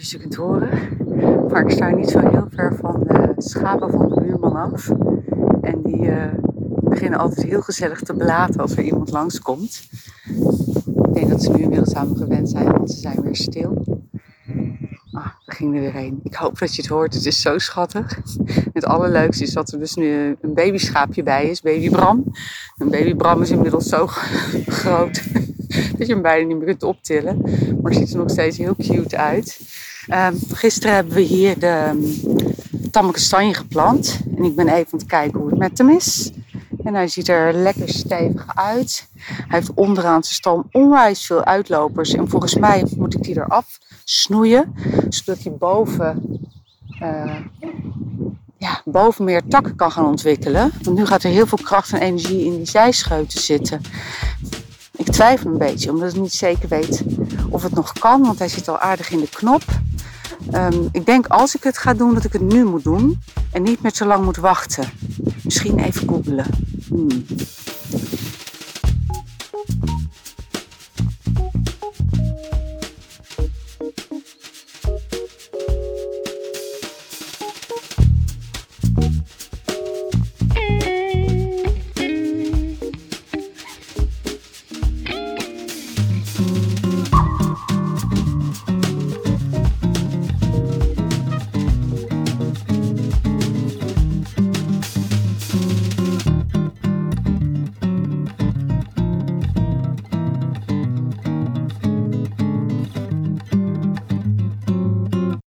je kunt horen. Maar ik sta niet zo heel ver van de schapen van de buurman af. En die uh, beginnen altijd heel gezellig te belaten als er iemand langskomt. Ik denk dat ze nu inmiddels aan me gewend zijn, want ze zijn weer stil. Ah, daar ging er weer heen. Ik hoop dat je het hoort. Het is zo schattig. Het allerleukste is dat er dus nu een babyschaapje bij is, baby Bram. Een baby Bram is inmiddels zo groot dat je hem bijna niet meer kunt optillen. Maar ziet er nog steeds heel cute uit. Um, gisteren hebben we hier de um, tamme kastanje geplant. En ik ben even aan het kijken hoe het met hem is. En hij ziet er lekker stevig uit. Hij heeft onderaan zijn stam onwijs veel uitlopers. En volgens mij moet ik die eraf snoeien. Zodat hij boven, uh, ja, boven meer takken kan gaan ontwikkelen. Want nu gaat er heel veel kracht en energie in die zijscheuten zitten. Ik twijfel een beetje, omdat ik niet zeker weet of het nog kan. Want hij zit al aardig in de knop. Um, ik denk als ik het ga doen, dat ik het nu moet doen. En niet meer zo lang moet wachten. Misschien even googelen. Hmm.